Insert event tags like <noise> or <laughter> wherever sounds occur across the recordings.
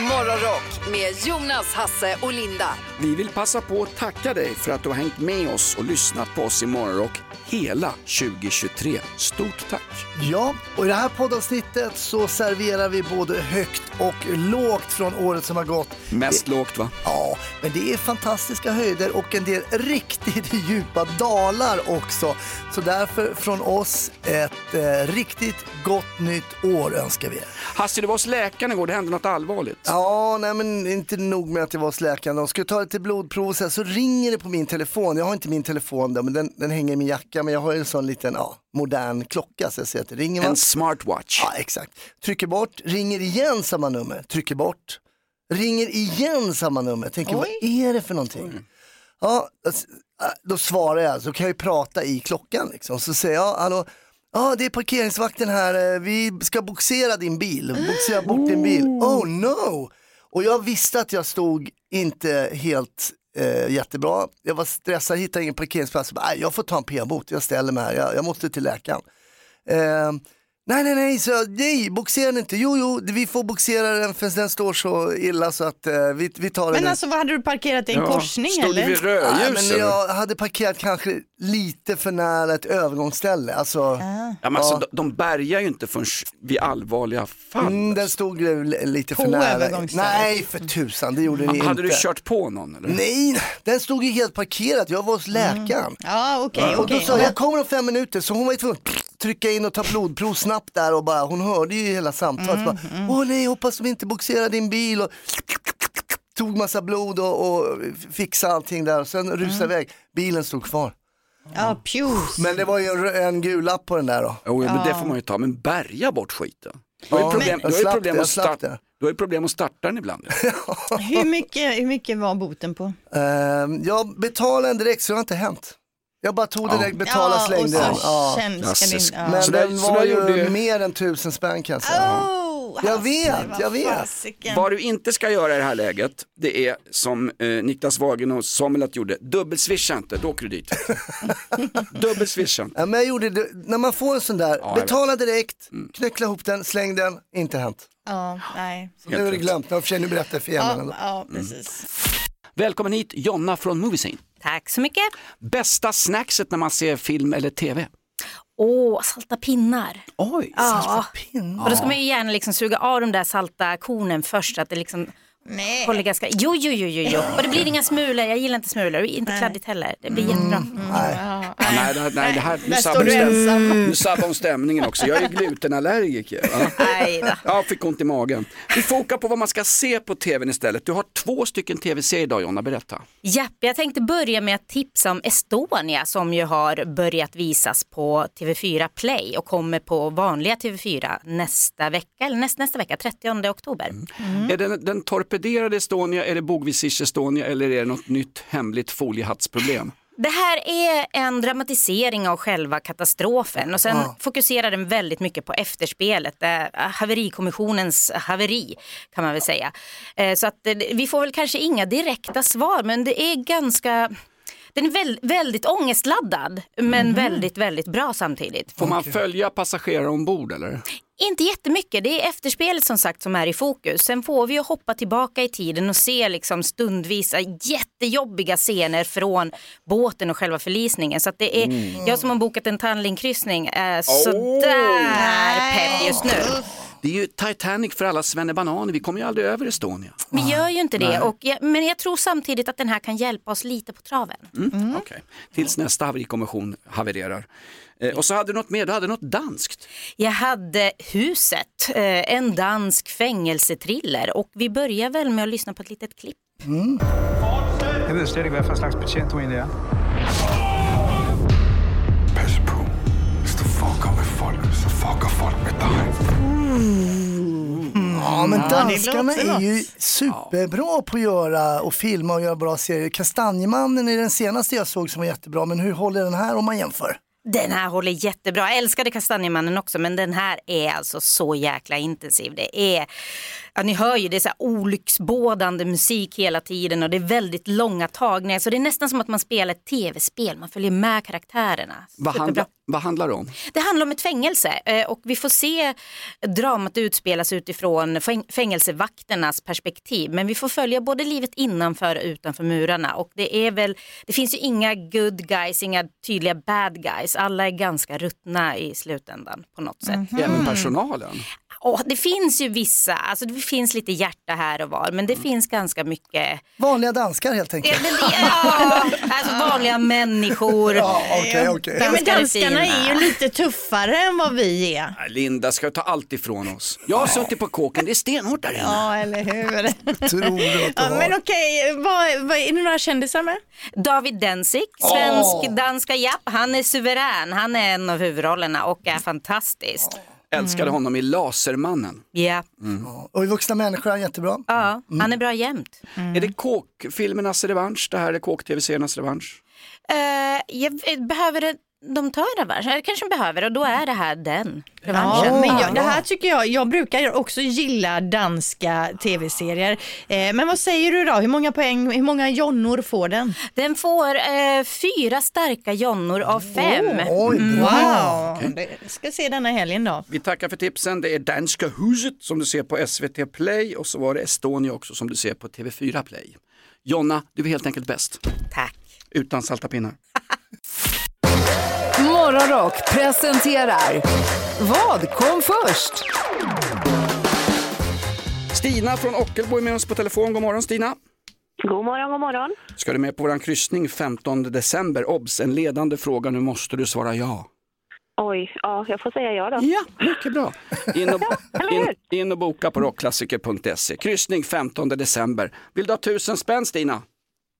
Morgonrock med Jonas, Hasse och Linda. Vi vill passa på att tacka dig för att du har hängt med oss och lyssnat på oss i Morgonrock hela 2023. Stort tack! Ja, och i det här poddavsnittet så serverar vi både högt och lågt från året som har gått. Mest lågt va? Ja, men det är fantastiska höjder och en del riktigt <laughs> djupa dalar också. Så därför från oss ett eh, riktigt gott nytt år önskar vi er. Hasse, du var hos läkaren igår, det hände något allvarligt. Ja, nej men inte nog med att jag var hos läkaren. De skulle ta lite blodprov och så, här, så ringer det på min telefon. Jag har inte min telefon där, men den, den hänger i min jacka. Men jag har en sån liten ja, modern klocka så jag ser att det ringer. va? En smartwatch. Ja, exakt. Trycker bort, ringer igen samma nummer, trycker bort, ringer igen samma nummer. Tänker, vad är det för någonting? Ja, alltså, äh, då svarar jag, så kan jag ju prata i klockan liksom. Så säger jag, hallå, ja det är parkeringsvakten här, eh, vi ska boxera din bil, boxera bort din bil. <gasps> Oh no! Och jag visste att jag stod inte helt eh, jättebra. Jag var stressad, hittade ingen parkeringsplats. Jag, bara, "Nej, jag får ta en p-bot, jag ställer mig här, jag, jag måste till läkaren. Eh, nej, nej, nej, så nej, boxera den inte. Jo, jo, vi får boxera den för den står så illa så att eh, vi, vi tar den. Men alltså vad hade du parkerat i en korsning Stod du eller? vid Nej, rödljus men eller? jag hade parkerat kanske lite för nära ett övergångsställe. Alltså, Ja, men alltså, de, de bärgar ju inte förrän vid allvarliga fall. mm, den stod ju li- lite för På nära. Nej, för tusan, det gjorde ni Hade inte. du kört på någon eller? Nej, den stod ju helt parkerad. Jag var hos läkaren. Ja okej, Och då sa jag, jag kommer om fem minuter, så hon var ju tvungen trycka in och ta blodprov snabbt där och bara, hon hörde ju hela samtalet. Bara, Åh nej, hoppas de inte boxerar din bil och tog massa blod och, och fixade allting där och sen rusade iväg. Bilen stod kvar. Ja, pjus. Men det var ju en, en gul lapp på den där då. Jo, men det får man ju ta, men bärga bort skiten. Du har ju Ja, problem, att starta, det. problem att starta den ibland. <laughs> Hur, mycket, hur mycket var boten på? Ehm, jag betalade den direkt så det har inte hänt. Jag bara tog den direkt, betalade, ja, och så Ja. känns det. Ja. Men den var ju mer än tusen spänn kan jag säga. Oh, Jag vet, jag vet. Vad du inte ska göra i det här läget, det är som eh, Niklas Wagen och Samuelat gjorde, dubbelswisha inte, då åker du dit. <laughs> Dubbelswisha inte. Ja, men jag gjorde det, när man får en sån där, vet. betala direkt, knyckla ihop den, släng den, inte hänt. Ja, nej. Så nu är det glömt, jag försöker nu berätta för igen. Ja, ja, precis. Välkommen hit Jonna från Moviescene. Tack så mycket. Bästa snackset när man ser film eller tv? Åh, salta pinnar. Oj, Ja. Pinn. Och då ska man ju gärna liksom suga av de där salta kornen först. Att det liksom Nej. håller ganska... Jo, jo, jo, jo, jo. Och det blir inga smulor. Jag gillar inte smulor. Inte kladdigt heller. Det blir jättebra. nej, nej, nej, det här, nu sabbar stäm- ensam. nu sabbar hon stämningen också. Jag är glutenallergiker. Ja. Nej då. Jag fick ont i magen. Vi fokar på vad man ska se på tvn istället. Du har två stycken tv-serier idag Jonna, berätta. Japp, jag tänkte börja med att tipsa om Estonia som ju har börjat visas på TV4 Play och kommer på vanliga TV4 nästa vecka, eller näst, nästa vecka, 30 oktober. Är det den torpederade Estonia, är det Bogvisich Estonia eller är det något nytt hemligt foliehattsproblem? Det här är en dramatisering av själva katastrofen och sen fokuserar den väldigt mycket på efterspelet, eh, haverikommissionens haveri kan man väl säga. Eh, Så att eh, vi får väl kanske inga direkta svar men det är ganska den är väl, väldigt ångestladdad men väldigt, väldigt bra samtidigt. Får man följa passagerare ombord eller? Inte jättemycket, det är efterspelet som sagt som är i fokus. Sen får vi ju hoppa tillbaka i tiden och se liksom stundvisa jättejobbiga scener från båten och själva förlisningen. Så att det är, jag som har bokat en tandlinkryssning är sådär pepp just nu. Det är ju Titanic för alla svennebananer, vi kommer ju aldrig över Estonia. Vi gör ju inte det, och jag, men jag tror samtidigt att den här kan hjälpa oss lite på traven. Okej. Tills nästa haverikommission havererar. Eh, och så hade du något mer, du hade något danskt. Jag hade Huset, eh, en dansk fängelsetriller och vi börjar väl med att lyssna på ett litet klipp. Jeg ved slet ikke, hvad for slags betjent du egentlig er. Pas på. Hvis du fuckar med folk så fuckar folk med dig. Ja men det danskarna är ju superbra på att göra och filma och göra bra serier. Kastanjemannen är den senaste jag såg som var jättebra men hur håller den här om man jämför? Den här håller jättebra. Jag älskade Kastanjemannen också men den här är alltså så jäkla intensiv. Det är, ja, ni hör ju det är så här olycksbådande musik hela tiden och det är väldigt långa tagningar. Så det är nästan som att man spelar ett tv-spel, man följer med karaktärerna. Vad, handla, vad handlar det om? Det handlar om ett fängelse eh, och vi får se dramat utspelas utifrån fäng- fängelsevakternas perspektiv. Men vi får följa både livet innanför och utanför murarna och det är väl, det finns ju inga good guys, inga tydliga bad guys. Alla är ganska ruttna i slutändan på något sätt. Även personalen? Och det finns ju vissa, alltså det finns lite hjärta här och var men det finns ganska mycket Vanliga danskar helt Ja, enkelt. men det- ja, alltså vanliga <laughs> människor. Ja, okej, okej. Ja, men Danskar är danskarna fina. är ju lite tuffare än vad vi är. Linda ska ta allt ifrån oss. Jag har suttit på kåken, det är stenhårt där inne. Ja, eller hur? Ja, men okej, vad, vad, är det några kändisar med? David Densik, svensk danska japp. Han är suverän. Han är en av huvudrollerna och är fantastisk. Älskade honom i Lasermannen. Ja, Och i vuxna människor är han jättebra. ja han är bra jämt. Är det kåkfilmernas revansch? Det här är kåk-tv-seriernas revansch? Uh, jag, vet- behöver det, de ta en revansch? Jag kanske behöver och då är det här den revanschen. Ja, men Ja. jag, det här tycker jag, jag brukar också gilla danska tv-serier. Eh, men vad säger du då? Hur många poäng, hur många jonnor får den? Den får eh, fyra starka jonnor av fem. Oj, bra. Wow, det ska se denna helgen då. Vi tackar för tipsen. Det är Danska huset som du ser på SVT Play och så var det Estonia också som du ser på TV4 Play. Jonna, du är helt enkelt bäst. Tack. Utan salta pinnar. <laughs> Morgonrock presenterar Vad kom först? Stina från Ockelbo är med oss på telefon. God morgon Stina. God morgon, god morgon. Ska du med på våran kryssning 15 december? Obs, en ledande fråga. Nu måste du svara ja. Oj, ja, jag får säga ja då. Ja, mycket bra. In och, <laughs> in, in och boka på rockklassiker.se. Kryssning 15 december. Vill du ha tusen spänn Stina?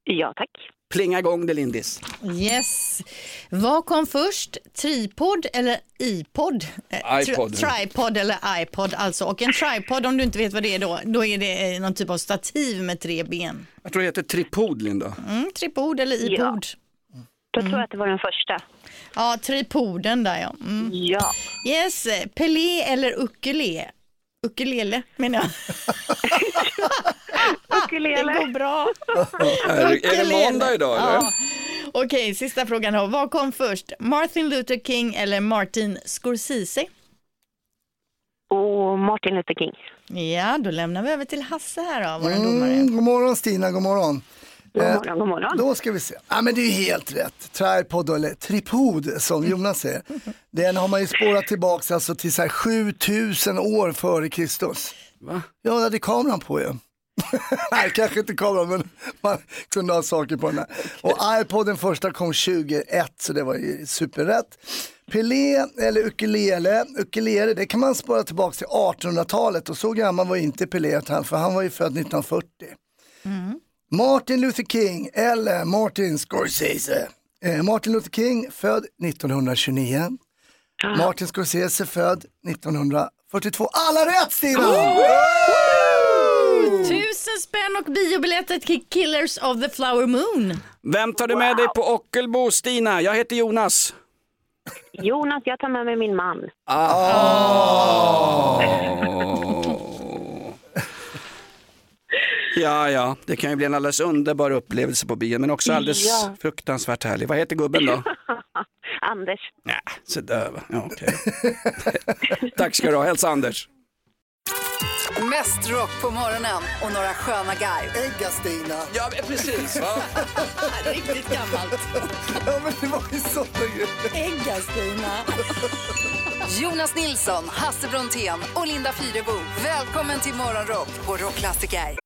Ja, tack. Plinga igång det Lindis. Yes. Vad kom först? Tripod eller iPod? Eh, tri- iPod. Tripod eller iPod alltså. Och en tripod om du inte vet vad det är då, då är det eh, någon typ av stativ med tre ben. Jag tror det heter tripod Linda. Mm, tripod eller iPod. Då tror jag att det var den första. Ja, tripoden där ja. Mm. Ja. Yes, Pelé eller ukulele? Ukulele menar jag. <laughs> Det Ukulele. går bra. Är, är det måndag idag eller? Ja. Okej, sista frågan då. Vad kom först? Martin Luther King eller Martin Scorsese? Och Martin Luther King. Ja, då lämnar vi över till Hasse här då, vår domare. Mm, god morgon Stina, god morgon. God Eh, morgon, god morgon. Då ska vi se. Ja, men det är helt rätt. Tripod eller tripod som Jonas säger. Den har man ju spårat tillbaka alltså till så här 7000 år före Kristus. Va? Ja, det hade kameran på ju. <laughs> Nej, kanske inte kameran, men man kunde ha saker på den här. Och iPoden första kom 2001, så det var ju superrätt. Pelé eller ukulele, ukulele det kan man spåra tillbaka till 1800-talet och så gammal var inte Pelé, för han var ju född 1940. Martin Luther King eller Martin Scorsese. Eh, Martin Luther King född 1929. Martin Scorsese född 1942. Alla rätt Stina! Tusen spänn och biobiljetter till Killers of the Flower Moon. Vem tar du med dig på Ockelbo Stina? Jag heter Jonas. Jonas, jag tar med mig min man. <laughs> Ja, ja, det kan ju bli en alldeles underbar upplevelse på bio, men också alldeles Ja. fruktansvärt härlig. Vad heter gubben då? <laughs> Anders. Nej, så där va. Ja, okej. <laughs> Tack ska du ha, hälsa Anders. Mest rock på morgonen och några sköna garv. Ägga Stina. Ja, precis. Va? <laughs> Riktigt gammalt. Ja men det var ju sådana grejer. Ägga-Stina. Jonas Nilsson, Hasse Brontén och Linda Fyrebo. Välkommen till Morgonrock på Rockklassiker.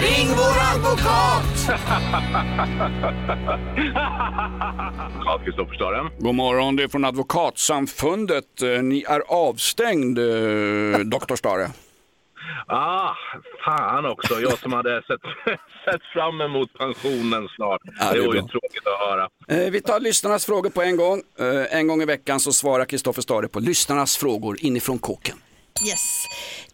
Ring vår advokat! Ja, Kristoffer Staren. God morgon, det är från Advokatsamfundet. Eh, Ni är avstängd, eh, doktor Stare. Ah, fan också. Jag som hade sett, <laughs> sett fram emot pensionen snart. Ja, det det är var ju tråkigt att höra. Eh, Vi tar lyssnarnas frågor på en gång. Eh, En gång i veckan så svarar Kristoffer Stare på lyssnarnas frågor inifrån kåken. Yes.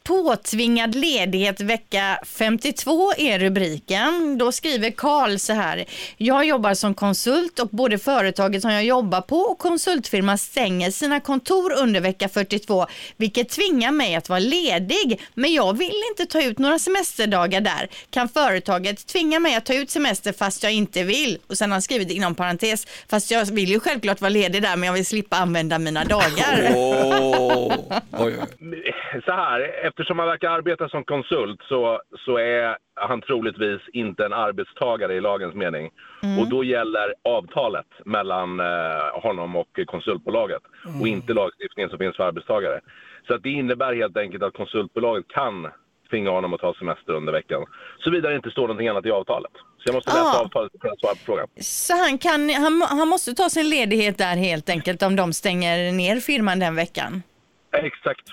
Påtvingad ledighet vecka 52 är rubriken. Då skriver Karl så här. Jag jobbar som konsult och både företaget som jag jobbar på och konsultfirman stänger sina kontor under vecka 42, vilket tvingar mig att vara ledig. Men jag vill inte ta ut några semesterdagar där. Kan företaget tvinga mig att ta ut semester fast jag inte vill? Och sen har han skrivit inom parentes, fast jag vill ju självklart vara ledig där, men jag vill slippa använda mina dagar. Så här, eftersom han verkar arbeta som konsult så, så är han troligtvis inte en arbetstagare i lagens mening. Mm. Och då gäller avtalet mellan eh, honom och konsultbolaget och inte lagstiftningen som finns för arbetstagare. Så att det innebär helt enkelt att konsultbolaget kan tvinga honom att ta semester under veckan. Såvida det inte står någonting annat i avtalet. Så jag måste läsa Ah. avtalet för att svara på frågan. Så han, kan, han, han måste ta sin ledighet där helt enkelt om de stänger ner firman den veckan. Exakt.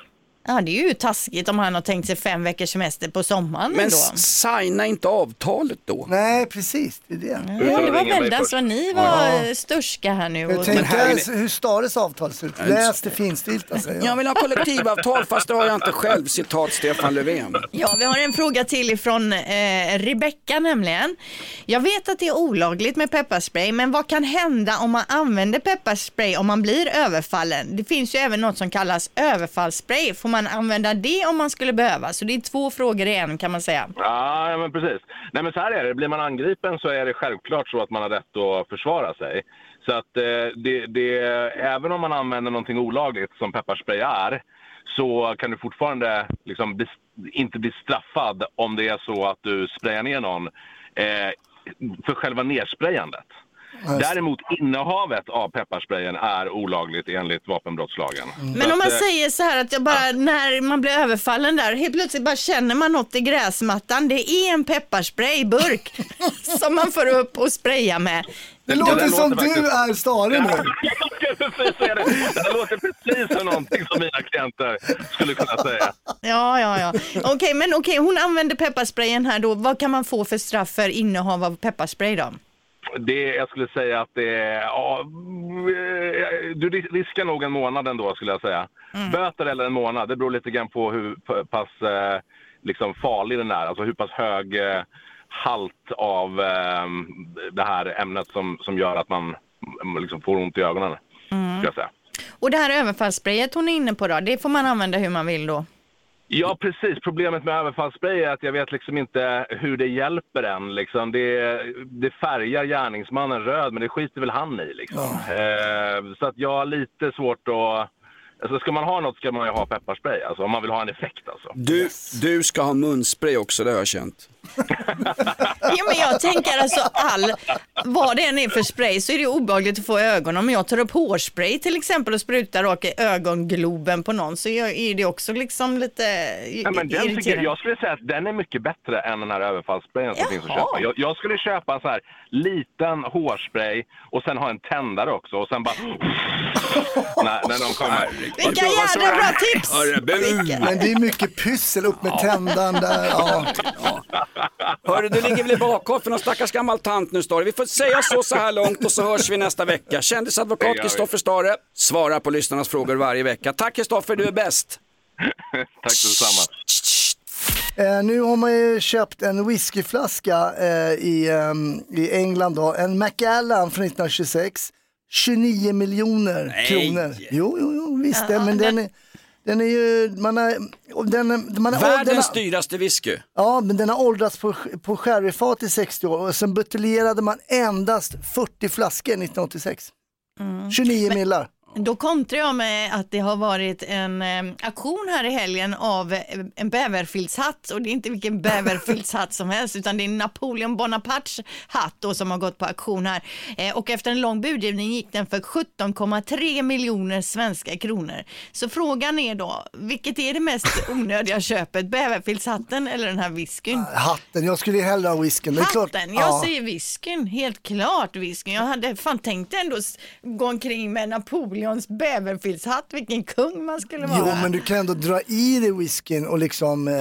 Ja, det är ju taskigt om han har tänkt sig fem veckors semester på sommaren Men s- signa inte avtalet då. Nej, precis. Det är det. Ja, det var väldans vad ni var Ja. störska här nu. Och- tänkte ens hur Stares avtal ser ut. Läs det finstilta säger jag. Jag vill ha kollektivavtal fast det har jag inte själv, citat Stefan Löfven. Ja, vi har en fråga till ifrån eh, Rebecka nämligen. Jag vet att det är olagligt med pepparspray, men vad kan hända om man använder pepparspray om man blir överfallen? Det finns ju även något som kallas överfallsspray. Får man använda det om man skulle behöva? Så det är två frågor i en kan man säga. Ja, ja, men precis. Nej, men så här är det. Blir man angripen så är det självklart så att man har rätt att försvara sig. Så att eh, det, det, även om man använder någonting olagligt som pepparspray är så kan du fortfarande liksom bli, inte bli straffad om det är så att du sprayar ner någon eh, för själva nersprayandet. Däremot innehavet av pepparsprayen är olagligt enligt vapenbrottslagen. Men Så om man att, eh, säger så här att jag bara, när man blir överfallen där, helt plötsligt bara känner man något i gräsmattan. Det är en pepparsprayburk <laughs> som man får upp och sprayar med. Det låter där som låter du faktiskt- är Stare nu. <laughs> precis det. Det låter precis som någonting som mina klienter skulle kunna säga. Ja, ja, ja. Okej, men okej, hon använder pepparsprayen här då. Vad kan man få för straff för innehav av pepparspray då? Det, jag skulle säga att det är... Ja, eh, du ris- riskar nog en månad ändå skulle jag säga. Böter eller en månad, det beror lite grann på hur pass eh, liksom farlig den är. Alltså hur pass hög eh, halt av eh, det här ämnet som, som gör att man mm, liksom får ont i ögonen. Skulle jag säga. Och det här överfallssprayet hon är inne på då, det får man använda hur man vill då? Ja, precis. Problemet med överfallsspray är att jag vet liksom inte hur det hjälper en. Liksom. Det, det färgar gärningsmannen röd, men det skiter väl han i. Liksom. Eh, så att jag har lite svårt att... Alltså, ska man ha något ska man ju ha pepparspray, alltså, om man vill ha en effekt. Alltså. Du, du ska ha munspray också, det har jag känt. Ja, men jag tänker alltså all, vad det än är för spray så är det obehagligt att få i ögonen. Om jag tar upp hårspray till exempel och sprutar rakt i ögongloben på någon så är det också liksom lite Ja, men den tycker, jag skulle säga att den är mycket bättre än den här överfallssprayen som finns att köpa. Jag, jag skulle köpa en så här liten hårspray och sen ha en tändare också och sen bara... <laughs> när, när de kommer. Vilka jädra bra tips! Men det är mycket pyssel, upp med tändaren där. Ja. <laughs> Hörru, du ligger väl i bakhåll för någon stackars gammal tant nu Stare. Vi får säga så så här långt och så hörs vi nästa vecka. Kändisadvokat. Kristoffer Stare svarar på lyssnarnas frågor varje vecka. Tack Kristoffer, du är bäst. <laughs> Tack detsamma. Eh, nu har man ju köpt en whiskyflaska eh, i, ehm, i England då, en Macallan från 1926. 29 miljoner kronor. Jo, jo, jo visst det, men den är, den är ju, man har, den, är- man har, den Världens har, dyraste whisky. Ja, men den har åldrats på, på sherryfat i 60 år och sen buteljerade man endast 40 flaskor 1986. 29 millar. Då kontrar jag med att det har varit en eh, auktion här i helgen av en bäverfiltshatt och det är inte vilken <laughs> bäverfiltshatt som helst utan det är Napoleon Bonapartes hatt då som har gått på auktion här eh, och efter en lång budgivning gick den för 17,3 miljoner svenska kronor. Så frågan är då, vilket är det mest <laughs> onödiga köpet, bäverfiltshatten eller den här whiskyn? Hatten, jag skulle hellre ha whiskyn. Är klart. Hatten, jag Ja. säger whiskyn, helt klart whiskyn. Jag hade fan tänkt ändå gå omkring med Napoleons bäverfiltshatt, vilken kung man skulle vara. Jo, men du kan ändå dra i dig whiskyn och liksom eh,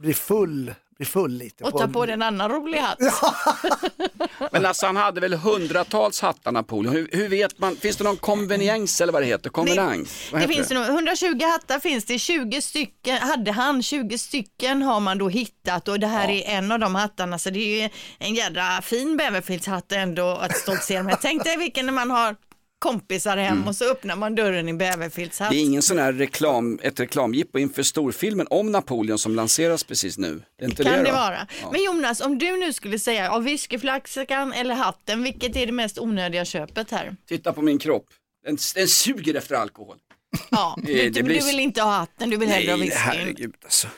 bli full, bli full lite. Och ta på dig en annan rolig hatt. <laughs> Men alltså han hade väl hundratals hattar Napoleon. Hur, hur vet man, finns det någon konveniens eller vad det heter? Konvenans? Det heter finns det nog, 120 hattar finns det, 20 stycken hade han, 20 stycken har man då hittat och det här är en av de hattarna så det är ju en jädra fin bäverfiltshatt ändå att stoltsera med. Tänk dig vilken man har kompisar hem och så öppnar man dörren i bäverfiltshatt. Det är ingen sån här reklam, ett reklamjippo inför storfilmen om Napoleon som lanseras precis nu. Det kan det, det vara. Ja. Men Jonas, om du nu skulle säga av whiskyflaskan eller hatten, vilket är det mest onödiga köpet här? Titta på min kropp. Den, den suger efter alkohol. <laughs> Ja, Det- du, det du, blir- du vill inte ha hatten, du vill hellre ha Nej, whiskyn. herregud alltså.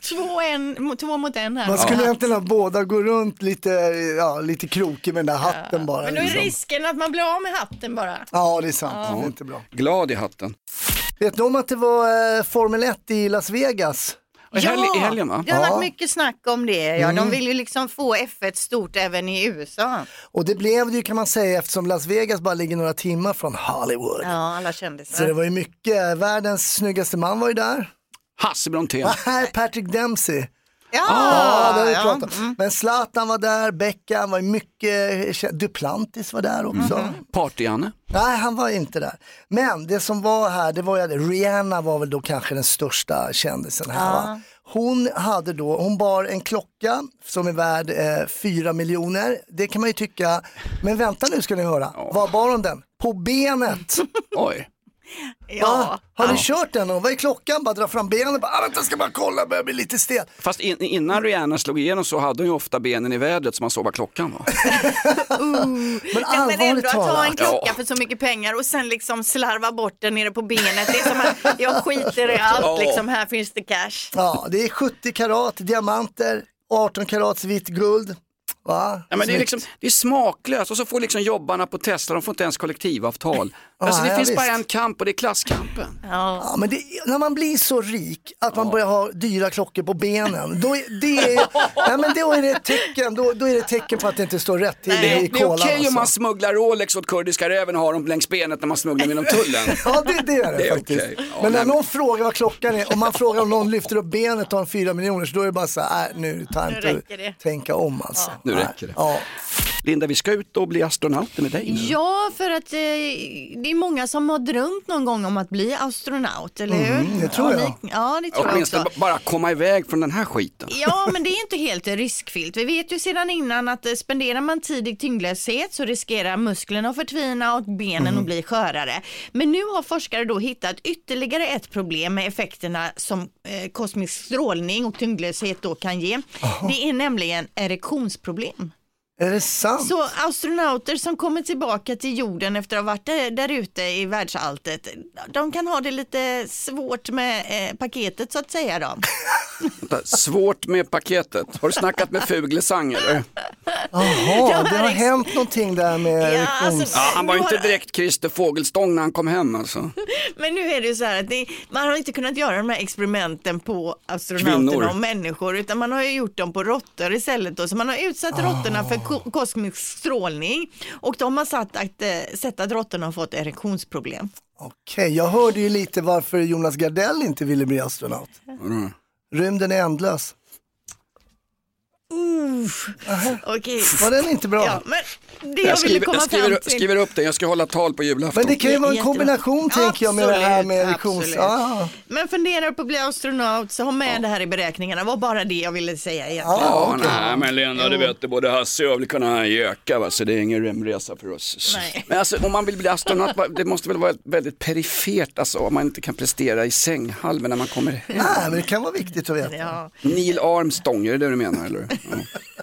<laughs> Två, en, två mot en här. Man skulle egentligen ha båda gå runt lite, ja, lite krokig med den där hatten bara. Men då är liksom. risken att man blir av med hatten bara. Ja, det är sant. Det är inte bra. Glad i hatten. Vet ni om att det var eh, Formel 1 i Las Vegas? I helg- i helgen, va? Det har Ja. varit mycket snack om det. Ja. De Mm. vill ju liksom få F1 stort även i USA. Och det blev det ju kan man säga eftersom Las Vegas bara ligger några timmar från Hollywood. Ja, alla Så kändisar. det var ju mycket, världens snyggaste man var ju där. Hasse Brontén. <laughs> Nej, Patrick Dempsey. Ja, Ja, det har vi ja, pratat om. mm. Men Zlatan var där, Beckham var ju mycket, känd. Duplantis var där också. Mm. Party-Janne. Nej, han var inte där. Men det som var här, det var ju att Rihanna var väl då kanske den största kändisen här. Ja. Va? Hon hade då, hon bar en klocka som är värd eh, 4 miljoner. Det kan man ju tycka, men vänta nu ska ni höra. Var bar hon den? På benet. <laughs> Oj. Va? Har ni kört den? Och vad är klockan? Bara dra fram benen. Bara, ah, vänta, jag ska bara kolla, jag börjar bli lite stel. Fast in, innan Rihanna slog igenom så hade hon ju ofta benen i vädret så man såg vad klockan var. <laughs> Men Ja, men allvarligt ändå att ha en talat. klocka Ja. för så mycket pengar och sen liksom slarva bort den nere på benet. Det är som att jag skiter i allt, Ja. liksom, här finns det cash. Ja, det är 70 karat diamanter, 18 karats vitt guld. Va? Ja, men det, är liksom, det är smaklöst och så får liksom jobbarna på Tesla, de får inte ens kollektivavtal. Alltså det ja, finns visst. bara en kamp och det är klasskampen. Ja, men det, när man blir så rik att man börjar ha dyra klockor på benen, då är det, ja, men då är det ett tecken, då, då är det ett tecken på att det inte står rätt till Det i är, det är kolan. okej alltså. om man smugglar Rolex åt kurdiska räven och har dem längs benet när man smugglar genom tullen. <laughs> Ja, det, det är det, Det är faktiskt. Ja, men när nej, någon frågar vad klockan är, om man frågar om någon lyfter upp benet och har en fyra miljoner, så då är det bara så här, äh, nu är det time Nu to det. tänka om alltså. Nu Nej. räcker det. Ja. Linda, vi ska ut och bli astronauter med dig nu. Ja, för att eh, det är många som har drömt någon gång om att bli astronaut, eller hur? Mm, det tror ja, jag. Ni, ja, det tror jag Åtminstone också. bara komma iväg från den här skiten. Ja, men det är inte helt riskfyllt. Vi vet ju sedan innan att eh, spenderar man tid i tyngdlöshet så riskerar musklerna att förtvina och benen Mm. att bli skörare. Men nu har forskare då hittat ytterligare ett problem med effekterna som eh, kosmisk strålning och tyngdlöshet då kan ge. Det är nämligen erektionsproblem. Är det sant? Så astronauter som kommer tillbaka till jorden efter att ha varit där, där ute i världsalltet, de kan ha det lite svårt med eh, paketet så att säga då. <laughs> Vänta, Svårt med paketet. Har du snackat med Fuglesang eller? Jaha, det har hänt någonting där med Ja, alltså, Ja, han var inte direkt Christer Fågelstång när han kom hem alltså. <laughs> Men nu är det ju så här att det, man har inte kunnat göra de här experimenten på astronauterna Kvinnor. och människor utan man har ju gjort dem på råttor istället. Då. Så man har utsatt råttorna för ko- kosmisk strålning och de har satt att, eh, sett att råttorna har fått erektionsproblem. Okej, jag hörde ju lite varför Jonas Gardell inte ville bli astronaut. Mm. Rymden är ändlös. Okej. Var den inte bra? Ja, men det jag, Jag ville skriver, komma jag skriver, fram till. skriver upp det, jag ska hålla tal på julafton. Men det kan ju vara en kombination tänker jag med det här med absolut. Ja, Men funderar på att bli astronaut så ha med det här i beräkningarna. var bara det jag ville säga egentligen. Ja, nej, men Lena, du vet, det både Hasse och jag vill kunna göka, va? så det är ingen rymdresa för oss. Nej. Men alltså, om man vill bli astronaut, det måste väl vara väldigt perifert, alltså, om man inte kan prestera i sänghalmen när man kommer hem. Nej, men det kan vara viktigt att veta. Ja. Neil Armstrong, är det det du menar eller? Ja. <laughs>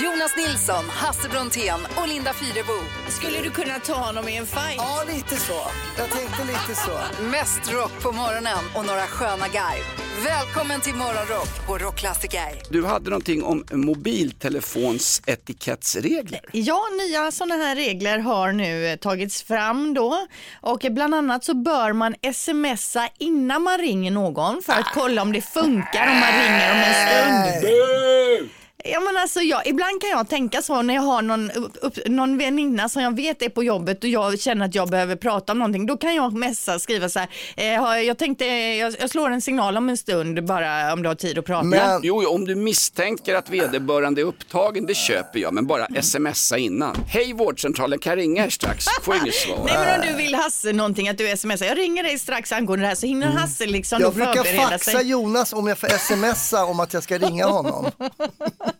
Jonas Nilsson, Hasse Brontén och Linda Fyrebo. Skulle du kunna ta honom i en fight? Ja, lite så. Jag tänkte lite så. Mest rock på morgonen och några sköna garv. Välkommen till Morgonrock på Rockklassiker. Du hade någonting om mobiltelefons etikettsregler. Ja, nya sådana här regler har nu eh, tagits fram då och bland annat så bör man smsa innan man ringer någon för att kolla om det funkar om man ringer om en stund. Ja men alltså jag, ibland kan jag tänka så när jag har någon, upp, någon väninna som jag vet är på jobbet och jag känner att jag behöver prata om någonting. Då kan jag messa skriva så här, eh, jag tänkte, jag, jag slår en signal om en stund bara om du har tid att prata. Jo, jo, om du misstänker att vederbörande är upptagen, det köper jag, men bara smsa innan. Hej vårdcentralen, kan jag ringa er strax? Får inget svar. Nej men om du vill Hasse någonting att du smsar, jag ringer dig strax angående det här så hinner Hasse liksom Jag brukar faxa sig. Jonas om jag får smsa om att jag ska ringa honom. <laughs>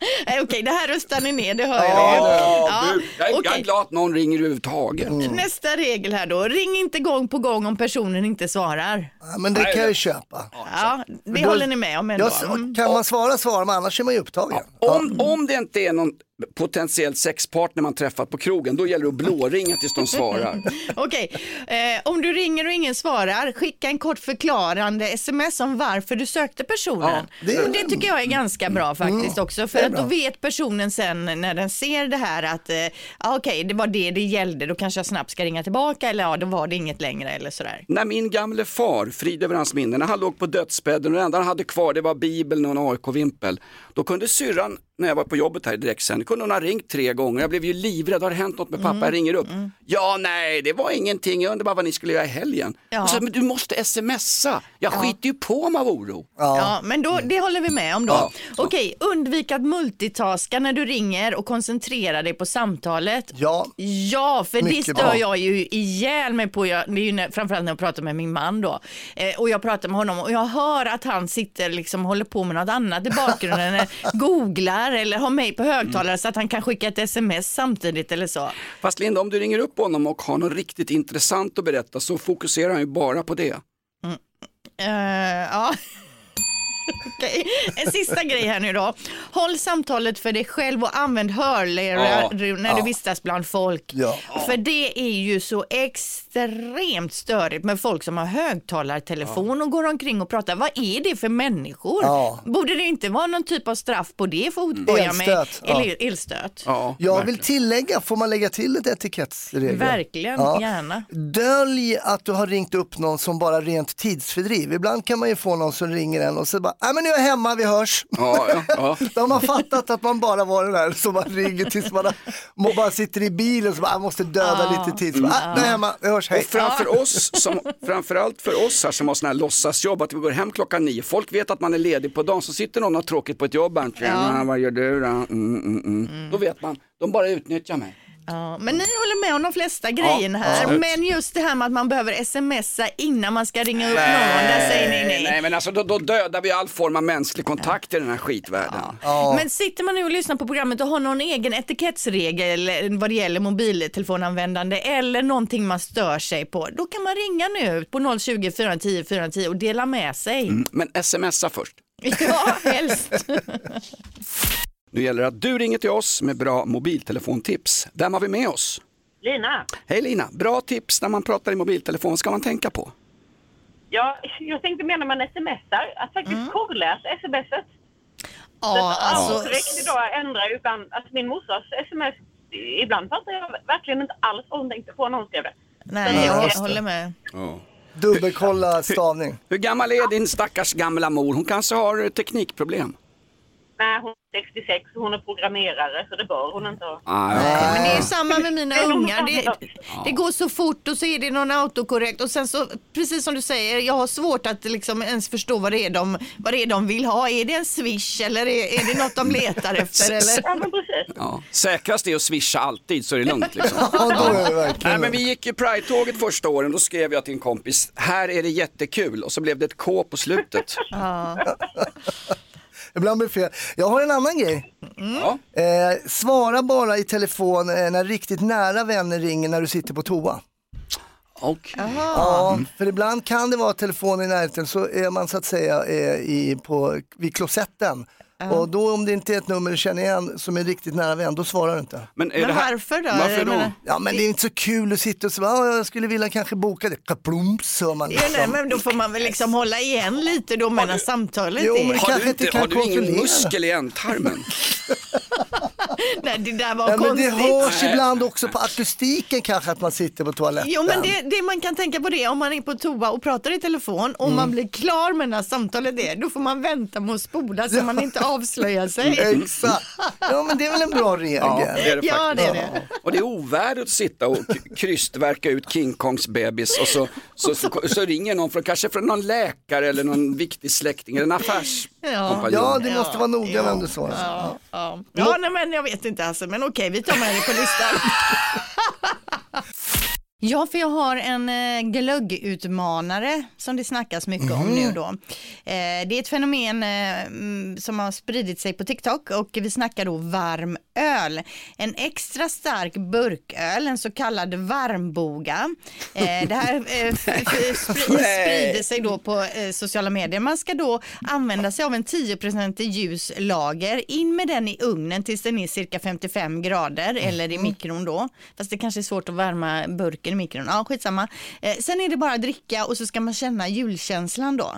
<laughs> Nej, Okej, det här röstar ni ner, det hör Ja, jag. Ja, bu. jag, är- jag är glad att någon ringer överhuvudtaget. Nästa regel här då, ring inte gång på gång om personen inte svarar. Ja, men det kan jag ju köpa. Ja, det Då- håller ni med om ändå. Ja, Mm. kan man svara svarar man, annars är man ju upptagen. Om, om det inte är någon potentiell sexpartner man träffat på krogen, då gäller det att blåringa tills de svarar. <laughs> Okej, eh, om du ringer och ingen svarar, skicka en kort förklarande sms om varför du sökte personen. Ja, det-. Och det tycker jag är ganska bra faktiskt också, det för att då vet personen sen när den ser det här att eh, ah, okej, det var det det gällde, då kanske jag snabbt ska ringa tillbaka eller ja, då var det inget längre eller sådär. När min gamle far, frid över hans minne, när han låg på dödsbädden och det enda han hade kvar det var bibeln och en AIK-vimpel. Då kunde syrran, när jag var på jobbet här direkt sen, kunde hon ha ringt tre gånger. Jag blev ju livrädd, har det hänt något med pappa? Jag ringer upp. Ja, nej, det var ingenting, jag undrar bara vad ni skulle göra i helgen. Ja. Och så, men du måste smsa, jag skiter ju på mig av oro. Ja, men då, det håller vi med om då. Ja. Okej, undvik att multitaska när du ringer och koncentrera dig på samtalet. Ja. Ja, för det Mycket stör bra. jag ju ihjäl mig på. Jag, det är ju när, framförallt när jag pratar med min man då. Eh, och jag pratar med honom och jag hör att han sitter liksom håller på med något annat i bakgrunden. <laughs> eller googlar eller har mig på högtalare så att han kan skicka ett sms samtidigt eller så. Fast Linda, om du ringer upp honom och har något riktigt intressant att berätta så fokuserar han ju bara på det. Eh, ja. <laughs> Okej, en sista grej här nu då. Håll samtalet för dig själv och använd hörlurar Ja, när ja. du vistas bland folk. Ja. För det är ju så extremt störigt med folk som har högtalartelefon och går omkring och pratar. Vad är det för människor? Ja. Borde det inte vara någon typ av straff på det fotboja med el- elstöt? Ja, Jag vill tillägga, får man lägga till ett etikettsregel? Verkligen, gärna. Dölj att du har ringt upp någon som bara rent tidsfördriv. Ibland kan man ju få någon som ringer en och så bara, nej men nu är jag hemma, vi hörs. Ja, ja, ja. <laughs> Då har man fattat att man bara var den där som man ringer tills man, har, man bara sitter i bilen och bara, måste döda Ja. lite tid. Så bara, ah, nu är jag hemma, vi hörs, hej. Och framför oss, som, framförallt för oss här som har sådana här låtsasjobb, att vi går hem klockan nio. Folk vet att man är ledig på dagen, så sitter någon och har tråkigt på ett jobb. här. Tjena, vad gör du då? Mm, mm, mm. Då vet man, de bara utnyttjar mig. Ja, men ni håller med om de flesta grejerna här. absolut. Men just det här med att man behöver smsa innan man ska ringa upp någon, där säger ni nej. Nej, men alltså då, då dödar vi all form av mänsklig kontakt i den här skitvärlden. Men sitter man nu och lyssnar på programmet och har någon egen etikettsregel vad det gäller mobiltelefonanvändande eller någonting man stör sig på, då kan man ringa nu på 020 410 410 och dela med sig. Mm, Men smsa först. <laughs> Ja, helst. <laughs> Nu gäller det att du ringer till oss med bra mobiltelefontips. Vem har vi med oss? Lina, Hej Lina, bra tips när man pratar i mobiltelefon ska man tänka på. ja, jag tänkte mer när man smsar, att faktiskt korrläsa smset. Ja, alltså, Autokorrekt idag ändrar utan att min morsas sms, ibland fattar jag verkligen inte alls vad hon tänkte på när hon skrev det. nej, jag håller med. Dubbelkolla stavning. Hur gammal är din stackars gamla mor? Hon kanske har teknikproblem. Nej, hon är 66 och hon är programmerare så det bör hon inte ha. Ah, Men det är samma med mina <laughs> ungar. Det, det går så fort och så är det någon autokorrekt och sen så, precis som du säger, jag har svårt att liksom ens förstå vad det är de, vad det är de vill ha. Är det en swish eller är, är det något de letar <laughs> efter? Eller? Ja, men precis. Ja. Säkrast är att swisha alltid så är det lugnt <laughs> liksom. Ja, Nej, men vi gick i Pride-tåget första åren, då skrev jag till en kompis, här är det jättekul och så blev det ett K på slutet. Ibland blir det fel. Jag har en annan grej. Ja. Eh, svara bara i telefon eh, när riktigt nära vänner ringer när du sitter på toa. Och. Ja, för ibland kan det vara telefon i närheten så är man så att säga eh, i, på, vid klosetten. Och då om det inte är ett nummer du känner igen som är riktigt nära vän, då svarar du inte. Men, är Men det här... varför då? Varför då? Ja men det är inte så kul att sitta och säga, jag skulle vilja kanske boka det. Kaplumps hör man Ja, nej, liksom. men då får man väl liksom hålla igen lite då medan samtalet Jo, men är. det Har du, inte har du ingen muskel i ändtarmen? <laughs> Nej, det där var Ja, men det konstigt. hörs ibland också på akustiken kanske att man sitter på toaletten. Jo men det, det man kan tänka på det om man är på toa och pratar i telefon och Mm. man blir klar med när samtalet är, då får man vänta med att spola så man inte avslöjar sig. <laughs> Exakt. Ja men det är väl en bra regel. Ja, det är det Ja, det är det. Och det är ovärdigt att sitta och krystverka ut King Kongs bebis och så, så, så, så ringer någon, från, kanske från någon läkare eller någon viktig släkting eller en affärskompanjon. Ja, det måste vara noga Ja. vem du svarar. Ja, ja. ja nej, men jag vet inte alltså, men okej, vi tar med det på listan. <laughs> Ja, för jag har en eh, glöggutmanare som det snackas mycket om nu då. Eh, det är ett fenomen eh, mm, som har spridit sig på TikTok och vi snackar då varm öl. En extra stark burköl, en så kallad varmboga. Eh, det här eh, sprider sig då på eh, sociala medier. Man ska då använda sig av en 10% ljus lager, in med den i ugnen tills den är cirka 55 grader eller i mikron då. Fast det kanske är svårt att värma burken i mikron. Ja, skitsamma. Eh, sen är det bara att dricka och så ska man känna julkänslan då.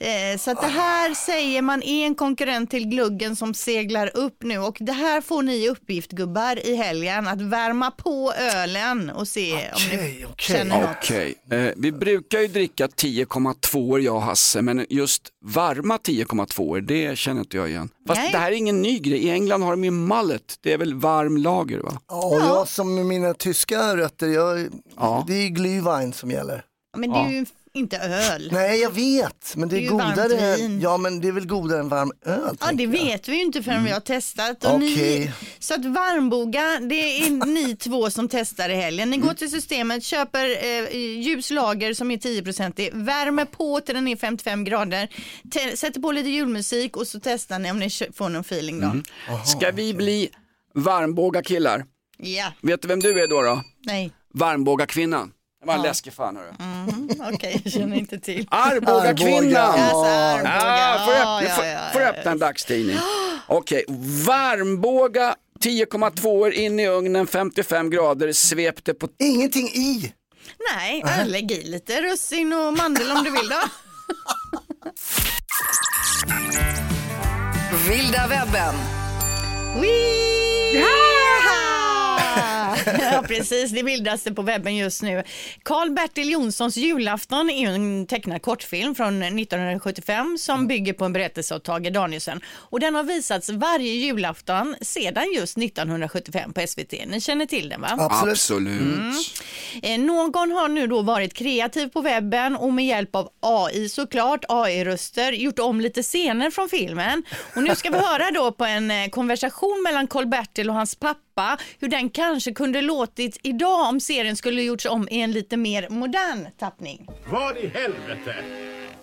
Eh, Så att det här säger man är en konkurrent till gluggen som seglar upp nu och det här får ni uppgift gubbar i helgen att värma på ölen och se om ni Okej, okej. känner något. Okej, eh, vi brukar ju dricka 10,2 jag och Hasse, men just varma 10,2 det känner inte jag igen. Fast Nej. det här är ingen ny grej, i England har de ju mullet, det är väl varm lager va? Ja, och jag som med mina tyska rötter, jag, Ja. det är Glühwein som gäller. Men det är ju inte öl. Nej jag vet, men det är, Det är godare. vin. Ja men det är väl godare än varm öl. Ja, det jag. vet vi ju inte förrän vi har testat. Och ni, Okej. så att varmboga, det är <laughs> ni två som testar i helgen. Ni går till systemet, köper eh, ljus lager som är 10% värmer på till den är 55 grader, te- sätter på lite julmusik och så testar ni om ni får någon feeling då. Ska vi bli varmbåga killar? Ja, Vet du vem du är då? då? nej, Varmbåga kvinnan. Det var en läskig fan hörru. mm, okej, jag <laughs> känner inte till. Arboga kvinnan! Alltså, Arboga. Ah, får, Ja, öppna, ja, får, ja, får ja, öppna en dagstidning. Okej, varmbåga 10,2 in i ugnen 55 grader svepte på Ingenting i. Nej, äh, lägg i lite russin och mandel om du vill då. Vilda webben. Wee! Ja, precis. Det vildaste på webben just nu. Karl-Bertil Jonssons julafton är en tecknad kortfilm från 1975 som bygger på en berättelse av Tage Danielsson. Och den har visats varje julafton sedan just 1975 på SVT. Ni känner till den va? Absolut. Absolut. Mm. Eh, Någon har nu då varit kreativ på webben och med hjälp av AI såklart, AI-röster, gjort om lite scener från filmen. Och nu ska vi <laughs> höra då på en eh, konversation mellan Karl-Bertil och hans pappa hur den kanske kunde låtit idag om serien skulle gjorts om i en lite mer modern tappning. Vad i helvete?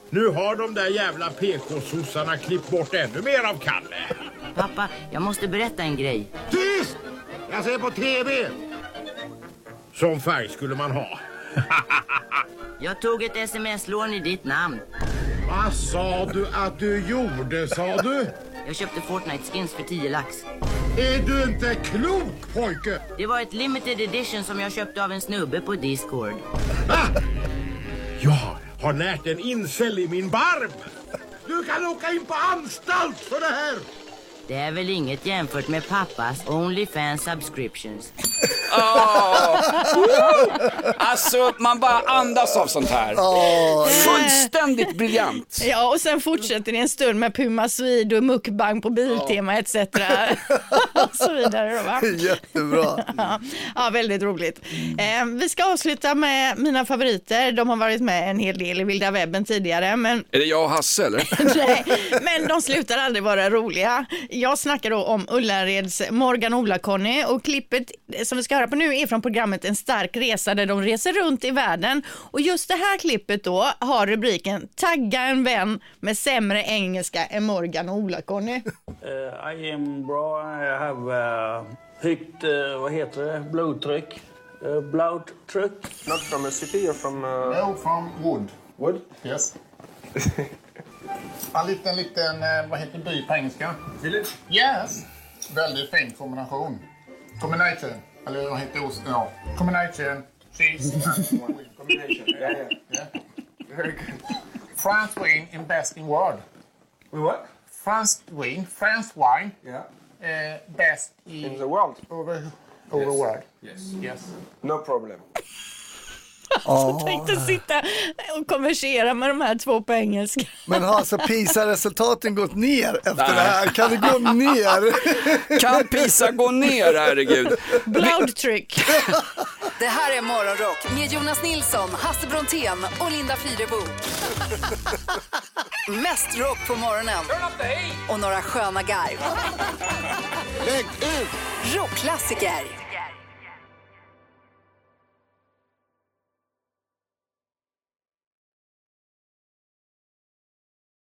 Nu har de där jävla PK-sossarna klippt bort ännu mer av Kalle. Pappa, jag måste berätta en grej. Tyst! Jag ser på TV! Sån färg skulle man ha. <laughs> Jag tog ett sms-lån i ditt namn. Vad sa du att du gjorde, sa du? Jag köpte Fortnite-skins för 10 lax. Är du inte klok pojke? Det var ett limited edition som jag köpte av en snubbe på Discord. Jag har närt en incel i min barm. Du kan åka in på anstalt för det här. Det är väl inget jämfört med pappas Onlyfans subscriptions. Åh! Alltså man bara andas av sånt här. Åh. Fullständigt briljant. Ja, och sen fortsätter det en stund med Puma Swede och mukbang på Biltema etc. <laughs> och så vidare. Då, va? Jättebra. <laughs> Ja, väldigt roligt. Eh, vi ska avsluta med mina favoriter. De har varit med en hel del i vilda webben tidigare, men Är det jag och Hasse eller? <laughs> Nej, men de slutar aldrig vara roliga. Jag snackar då om Ullareds Morgan Ola-Conny och klippet som vi ska höra på nu är från programmet En stark resa där de reser runt i världen. Och just det här klippet då har rubriken Tagga en vän med sämre engelska än Morgan och Ola-Conny. Uh, I am bra. I have uh, högt, uh, vad heter det, blodtryck. Uh, blodtryck. Not from a city, you're from... Uh... No, from wood. Wood? Yes. <laughs> En liten, liten, eh, vad heter by på engelska? Village? Yes. Väldigt fin kombination. Combination. Eller vad heter ost? Ja. Combination. Cheese. <laughs> Combination. Yeah, yeah. Yeah. Very good. France wine in best in world. We what? France wine. France wine. Yeah. Uh, best i, In the world? over, over Yes. world. Yes. Yes. No problem. Jag <laughs> tänkte sitta och konversera med de här två på engelska. Men har alltså PISA-resultaten gått ner efter det här? Kan det gå ner? <laughs> Kan PISA gå ner, herregud? Blodtryck. <laughs> Det här är Morgonrock med Jonas Nilsson, Hasse Brontén och Linda Fyrebo. Mest rock på morgonen. Och några sköna garv. Lägg ut! Rockklassiker.